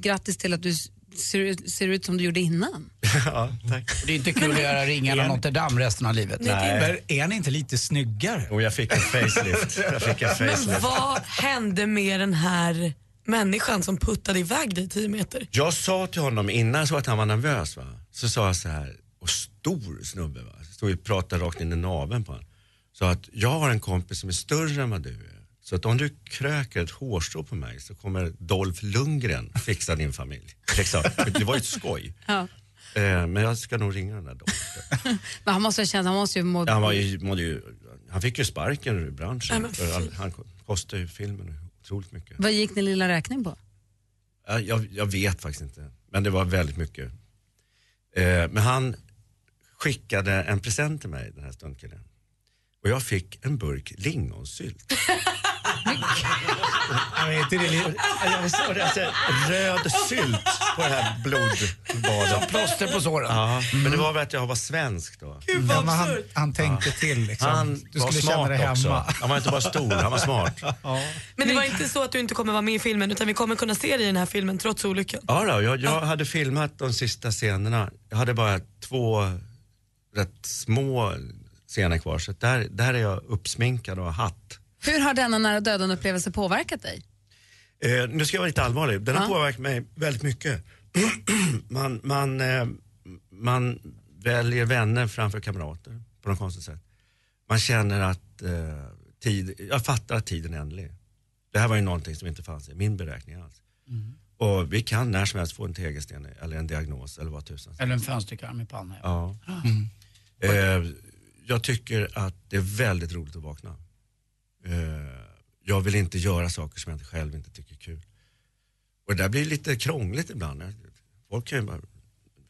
grattis till att du ser, ut- ser ut som du gjorde innan. *laughs* ja, tack. Det är inte kul att göra ringarna *laughs* Notre Dame resten av livet. Nej. Men är ni inte lite snyggare? Och jag fick en facelift. Jag fick en Men facelift. vad hände med den här människan som puttade iväg dig 10 meter? Jag sa till honom innan såg att han var nervös, va? så sa jag så här, och stor snubbe, va? Stod och pratade rakt in i naveln på honom. Så att jag har en kompis som är större än vad du är. Så att om du kröker ett hårstrå på mig så kommer Dolph Lundgren fixa din familj. Liksom. Det var ju ett skoj. Ja. Eh, men jag ska nog ringa den där Dolph. *laughs* Men han måste ha känt, han måste ju må... Han, var ju, mådde ju, han fick ju sparken ur Nej, branschen. men för all, han kostade ju filmen otroligt mycket. Vad gick din lilla räkning på? Ja, Jag, jag vet faktiskt inte, men det var väldigt mycket. Eh, men han skickade en present till mig, den här stundkillen. Och jag fick en burk lingonsylt. *laughs* Jag det. Jag det, alltså, röd sylt på det här blodbadet. Som plåster på såren. Ja, men det var väl att jag var svensk då. Ja, men han, han tänkte till liksom. Han du var skulle smart känna dig också. hemma. Han var inte bara stor, han var smart. *laughs* Men det var inte så att du inte kommer vara med i filmen utan vi kommer kunna se dig i den här filmen trots olyckan. Ja, då, jag, jag hade filmat de sista scenerna. Jag hade bara två rätt små scener kvar. Så där, där är jag uppsminkad och har hatt. Hur har denna nära döden-upplevelse påverkat dig? Eh, nu ska jag vara lite allvarlig. Den har Ja. påverkat mig väldigt mycket. *clears throat* man, man, eh, man väljer vänner framför kamrater på något konstigt sätt. Man känner att eh, tid, jag fattar att tiden är ändlig. Det här var ju någonting som inte fanns i min beräkning alls. Och vi kan när som helst få en tegelsten eller en diagnos eller vad tusan. Eller en fönsterkarm i pannan. Ja. Eh, jag tycker att det är väldigt roligt att vakna. Eh, jag vill inte göra saker som jag själv inte tycker är kul. Och det där blir lite krångligt ibland. Folk kan ju bara,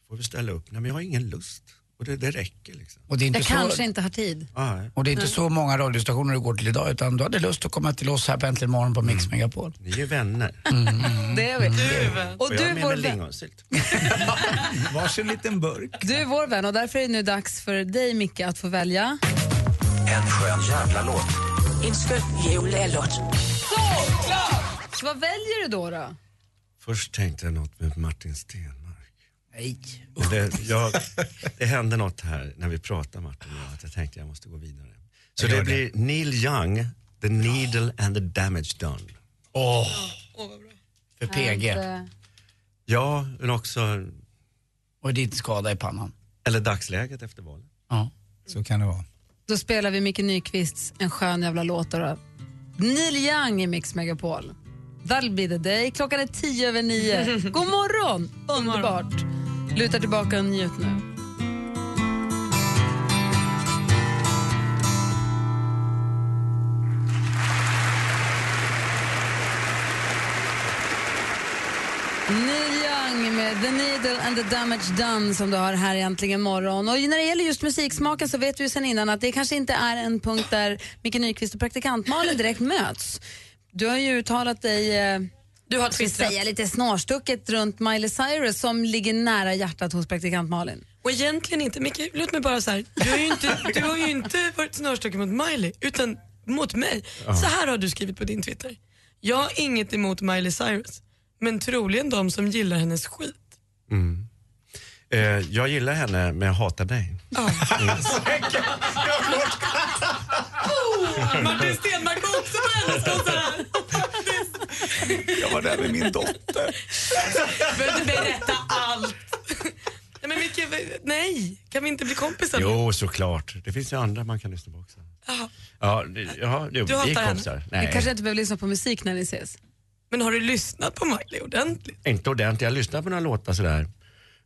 får vi ställa upp? Nej men jag har ingen lust. Och det, det räcker liksom. Och det är inte Jag så- kanske inte har tid. Nej. Och det är inte Nej. så många radiostationer du går till idag utan du hade lust att komma till oss här på Äntligen morgon på Mix Megapol. Ni är vänner. *laughs* Det är vi. Och Och jag du är är med vår med vän. lingonsylt. *laughs* Varsin liten burk. Du är vår vän och därför är det nu dags för dig Micke att få välja. En skön jävla låt. En skön julelåt. Så vad väljer du då? då? Först tänkte jag något med Martin Stenmark. Nej. Det, jag, det hände något här när vi pratade Martin och jag, att jag tänkte jag måste gå vidare. Så Jag gör det blir Neil Young, The Needle and the Damage Done. Åh, för PG. Att, eh, Ja, men också, Och din skada i pannan. eller dagsläget efter valet. Ja. Så kan det vara. Då spelar vi Micke Nyqvists En skön jävla låt. Då. Neil Young i Mix Megapol. That'll be the day. Klockan är tio över nio. *laughs* God morgon! Underbart. Luta tillbaka och njut nu. Neil Young med The Needle and the Damage Done som du har här egentligen morgon. Och när det gäller just musiksmaken så vet vi ju sen innan att det kanske inte är en punkt där Micke Nyqvist och praktikant Malin direkt möts. Du har ju uttalat dig eh, du har ska vi twittrat. säga lite snarstucket runt Miley Cyrus som ligger nära hjärtat hos praktikant Malin. Och egentligen inte, Micke, låt mig bara så här. Du har ju inte, du har ju inte varit snarstucken mot Miley, utan mot mig. Ja. Så här har du skrivit på din Twitter. Jag har inget emot Miley Cyrus, men troligen de som gillar hennes skit. Mm. Eh, jag gillar henne, men jag hatar dig. Oh, *laughs* *laughs* Martin Stenmarck var också på hennes konsert. Jag var där med min dotter. Behöver inte berätta allt. Nej, men Micke, nej, kan vi inte bli kompisar? Jo, såklart. Det finns ju andra man kan lyssna på också. Ja, det, ja, jo, Du vi är hatar henne? kompisar. Nej, kanske inte behöver lyssna på musik när ni ses. Men har du lyssnat på Miley ordentligt? inte ordentligt. Jag lyssnar på några låtar sådär.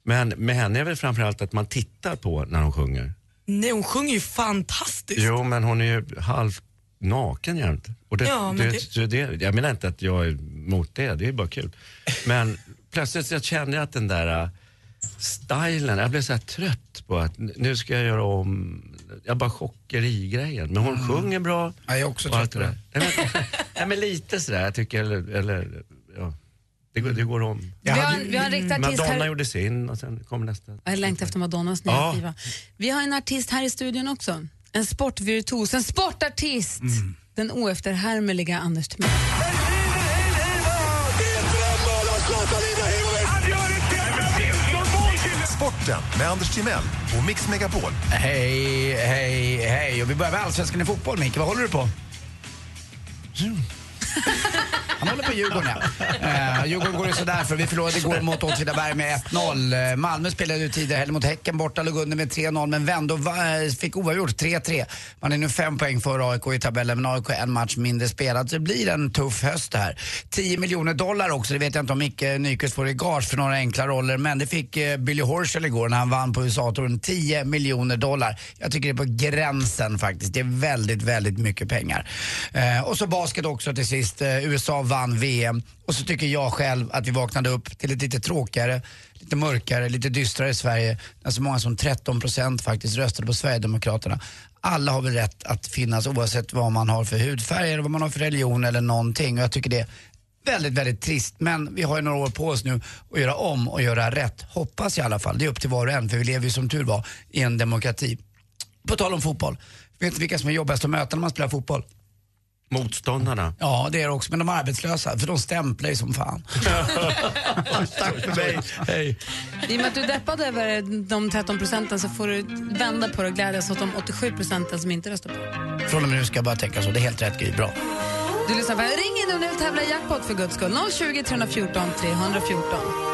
Men med henne är väl framförallt att man tittar på när hon sjunger. Nej, hon sjunger ju fantastiskt. Jo, men hon är ju halvt naken jämt. Och det, Ja, men det, det- det, jag menar inte att jag är emot det, det är bara kul. Men plötsligt så känner jag att den där äh, stilen, jag blev så här trött på att nu ska jag göra om, jag bara chockeri-grejen. Men hon sjunger bra. Ja, jag är också trött på det. Nej, men- Nej men lite sådär, jag tycker, eller, eller ja. Det går, det går om. Vi har, vi har en riktig artist Madonna här. gjorde sin och sen kommer nästa. Jag längtar efter Madonnas nya Ja. skiva. Vi har en artist här i studion också. En sportvirtuos, en sportartist. Den oefterhärmliga Anders Timell. Sporten med Anders Timell och Mix Megapol. Hej, hej, hej. Och vi börjar med Allsvenskan i fotboll, Micke. Vad håller du på? *laughs* Han håller på Djurgården, ja. Eh, Djurgården går ju sådär för vi förlorade igår mot Åtvidaberg med 1-0. Eh, Malmö spelade ju tidigare heller mot Häcken borta, låg under med 3-0 men vände och eh, fick oavgjort 3-3. Man är nu fem poäng före AIK i tabellen men AIK en match mindre spelad så det blir en tuff höst det här. 10 miljoner dollar också, det vet jag inte om Micke Nyqvist får i gage för några enkla roller men det fick eh, Billy Horschel igår när han vann på USA-touren. 10 miljoner dollar. Jag tycker det är på gränsen faktiskt. Det är väldigt, väldigt mycket pengar. Eh, och så basket också till sist. Eh, USA vann VM. Och så tycker jag själv att vi vaknade upp till ett lite tråkigare, lite mörkare, lite dystrare Sverige. När så många som 13 procent faktiskt röstade på Sverigedemokraterna. Alla har väl rätt att finnas oavsett vad man har för hudfärg eller vad man har för religion eller någonting. Och jag tycker det är väldigt, väldigt trist. Men vi har ju några år på oss nu att göra om och göra rätt. Hoppas i alla fall. Det är upp till var och en för vi lever ju som tur var i en demokrati. På tal om fotboll. Vet du vilka som är jobbigast att möta när man spelar fotboll? Motståndarna. Ja, det är det också. Men de är arbetslösa, för de stämplar ju som fan. *laughs* Tack för mig. Hej. I och med att du är deppad över de 13 procenten så får du vända på det och glädjas åt de 87 procenten som inte röstar på. Från och med nu ska jag bara tänka så. Det är helt rätt Gry. Bra. Du lyssnar på Ring in om du vill tävla i jackpot för guds skull. 020 314 314.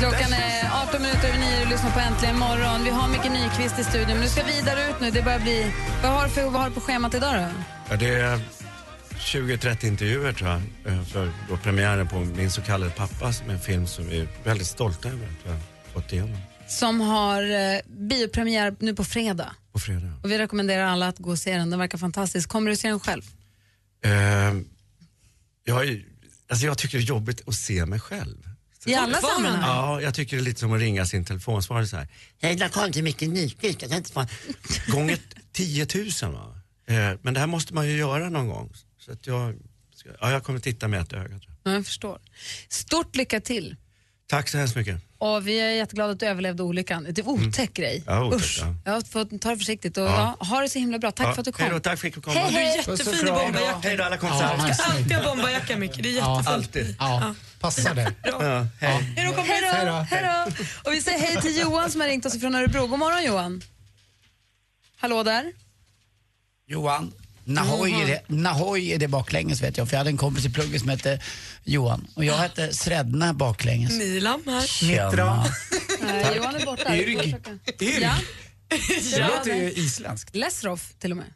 Klockan är 18 minuter över 9 och lyssnar på Äntligen morgon. Vi har Micke Nyqvist i studion, men du ska vidare ut nu. Det börjar bli... Vad har du, för, vad har du på schemat idag då? Ja, det är 20-30 intervjuer tror jag eh, för då premiären på Min så kallade pappa som är en film som vi är väldigt stolta över att vi har fått igenom Som har eh, biopremiär nu på fredag. på fredag. Och vi rekommenderar alla att gå och se den. Den verkar fantastisk. Kommer du se den själv? Eh, jag, alltså jag tycker det är jobbigt att se mig själv. I alla sammanhang? Ja, jag tycker det är lite som att ringa sin telefonsvarare så här. Hej, där kom till Micke Nyqvist. Jag kan inte få... Gånger 10 000 va. Eh, men det här måste man ju göra någon gång. Så att jag, ska, ja, jag kommer titta med ett öga. Ja, jag förstår. Stort lycka till. Tack så hemskt mycket. Och vi är jätteglada att du överlevde olyckan. Det är otäck grej. Ja, otäck, Usch. ja. Ja, får ta det försiktigt och Ja. ja. ha det så himla bra. Tack Ja, för att du kom. hej då, tack för att jag fick komma. Hej, hej. Du är jättefin i bomberjacka. Hej då alla kompisar. Du ska alltid ha bomberjacka Micke, det är jättefint. Alltid. Ja, passar det. Ja, hej. Hej då Hej då, hej då. Och vi säger hej till Johan som har ringt oss från Örebro. God morgon Johan. Hallå där. Johan. Nahoy Mhm. är, det, Nahoy är det baklänges vet jag, för jag hade en kompis i plugget som hette Johan och jag hette Sredna baklänges. Milan här. Tjena. *laughs* Nej, Johan är borta. Yrg. Yrg. Ja. Det låter ju isländskt. Lesroff till och med.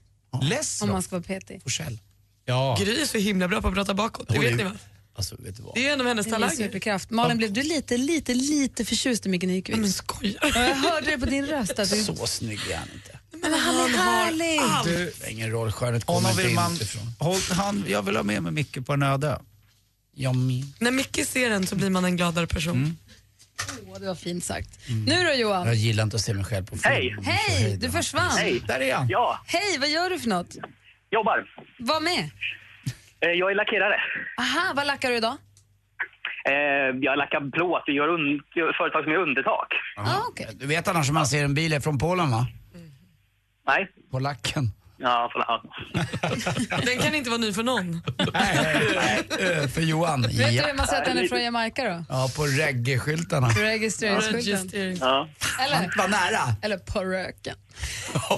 Lesroff? Om man ska vara petig. Forsell. Ja. Gry är så himla bra på att prata bakåt, det vet ni va? Alltså, vet du vad? Det är en av hennes talanger. Malin, blev du lite, lite, lite förtjust i Micke Nyqvist? Men skojar Ja, Jag hörde det på din röst. Att du... Så snygg är han inte. Men han är härlig. Du, det spelar ingen roll, skönhet kommer inte vill man, inifrån. håll, han, jag vill ha med mig Micke på en öde. När Micke ser en så blir man en gladare person. Åh, det var fint sagt. Nu då Johan? Jag gillar inte att se mig själv på film. Hej! Hej, du försvann. Hej. Där är han. Ja, Hej, vad gör du för något? jobbar. Var med. Eh, Jag är lackerare. Aha, vad lackar du idag? Eh, Jag lackar plåt. Vi gör un- företag som gör undertak. Ah, okay. Du vet annars om man ser en bil är från Polen va? Nej. På lacken. Ja, för, ja. *laughs* Den kan inte vara ny för någon. Ö, För Johan. Vet du Ja. hur man säger att den är från Jamaica då? Ja, på reggae-skyltarna. Registreringsskylten. Ja. Eller, Var nära. eller på röken. *laughs*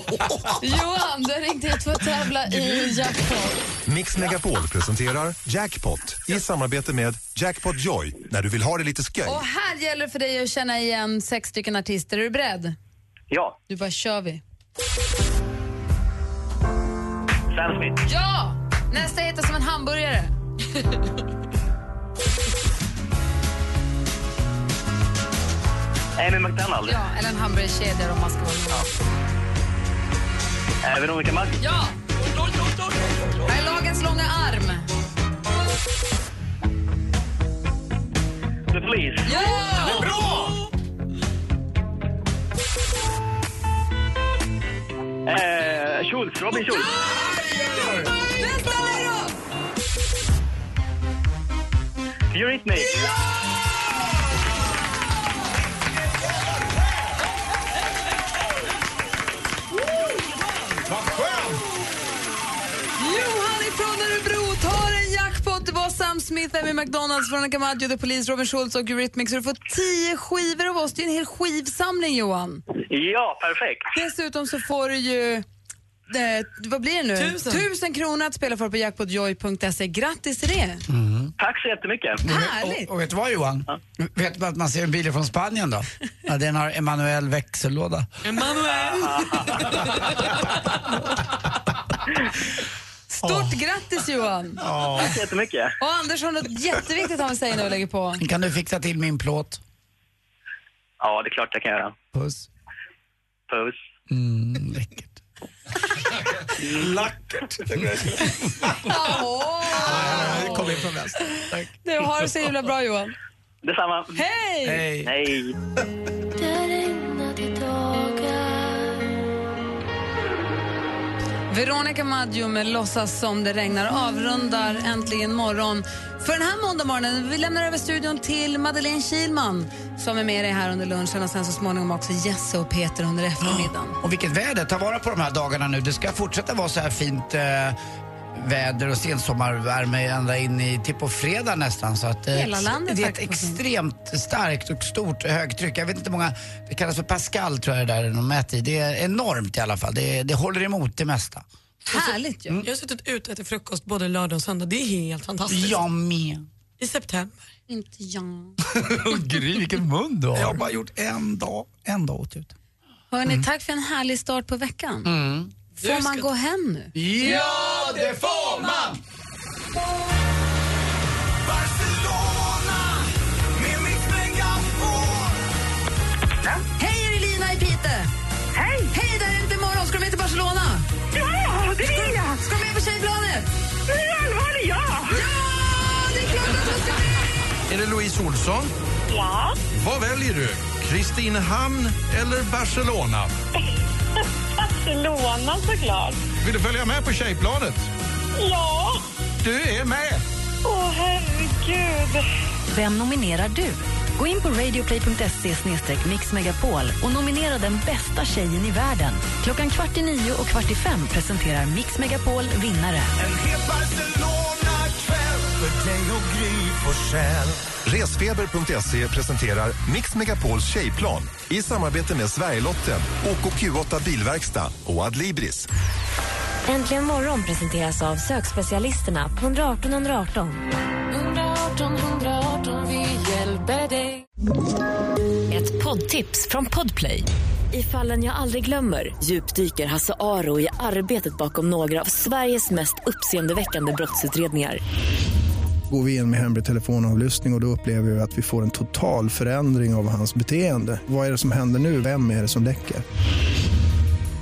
Johan, du har ringt hit för att tävla i jackpot. Mix Megapol presenterar Jackpot i samarbete med Jackpot Joy när du vill ha det lite sköj. Och här gäller det för dig att känna igen sex stycken artister. Är du beredd? Ja. Du bara kör vi. Sam Smith. Ja! Nästa heter som en hamburgare. Amy McDonald. Ja, eller en hamburgerkedja om man ska vara Eh, Veronica Maggio. Ja! Här är lagens långa arm. The Police. Ja! Bra! Eh, Schultz. Robin Schultz. Nästa är då! Eurythmics. Vad skönt! Johan ifrån Örebro Sam Smith, Amy McDonalds, Veronica Maggio, The Police, Robin Schultz och Eurythmics. Så du får tio skivor av oss. Det är en hel skivsamling, Johan. Ja, perfekt. Dessutom så får du ju eh, vad blir det nu? Tusen. Tusen kronor att spela för på jackpotjoy.se. Grattis till det! Tack så jättemycket. Härligt! Och, och vet du vad Johan? Vet du att man ser en bil från Spanien då? Ja, den har Emanuel växellåda. Emanuel! *laughs* Stort grattis Johan! *laughs* Tack så jättemycket. Och Anders har något jätteviktigt han vill säga nu och lägger på. Kan du fixa till min plåt? Ja, det är klart jag kan göra. Puss. Puss. Mm, läckert. Lackert. *laughs* Åh, Kom in från vänster. Tack. Du har det så himla bra Johan. Detsamma. Hej! Hej. Hej. Veronica Maggio med Låtsas som det regnar avrundar äntligen morgon för den här måndagmorgonen. Vi lämnar över studion till Madeleine Kilman som är med dig här under lunchen och sen så småningom också Jesse och Peter under eftermiddagen. Och vilket väder. Ta vara på de här dagarna nu. Det ska fortsätta vara så här fint eh, väder och sensommarvärme ända in i till på fredag nästan. Så att, eh, Hela landet det är ett extremt starkt och stort högtryck. Jag vet inte hur många, det kallas för Pascal tror jag det där de mäter i. Det är enormt i alla fall. Det, det håller emot det mesta. Härligt ju. Jag har suttit ute och ätit frukost både lördag och söndag. Det är helt fantastiskt. Jag med. I september. Inte jag. *laughs* Gry, vilken mun du har. Jag har bara gjort en dag, en dag åt ut. Hörrni, tack för en härlig start på veckan. Får man gå hem nu? Ja, det får man! Hej, är det Lina i Pite? Hej! Hej, där är inte imorgon. Ska du med till Barcelona? Ja, det vill jag! Ska du med på allvarligt, ja! Ja, det är klart att du ska med! Är det Louise Olsson? Ja. Vad väljer du? Kristinehamn eller Barcelona? *laughs* Barcelona såklart. Vill du följa med på tjejplanet? Ja. Du är med! Åh, herregud. Vem nominerar du? Gå in på radioplay.se mixmegapol och nominera den bästa tjejen i världen. Klockan kvart i nio och kvart i fem presenterar Mix Megapol vinnare. En het Barcelona-kväll för dig och Gry Forssell. Resfeber.se presenterar Mix Megapols tjejplan i samarbete med Sverigelotten, OKQ8 Bilverkstad och Adlibris. Äntligen morgon presenteras av sökspecialisterna på 118 118. 118 118, vi hjälper dig. Ett poddtips från Podplay. I fallen jag aldrig glömmer djupdyker Hasse Aro i arbetet bakom några av Sveriges mest uppseendeväckande brottsutredningar. Går vi in med hemlig telefonavlyssning och, och då upplever vi att vi får en total förändring av hans beteende. Vad är det som händer nu? Vem är det som läcker?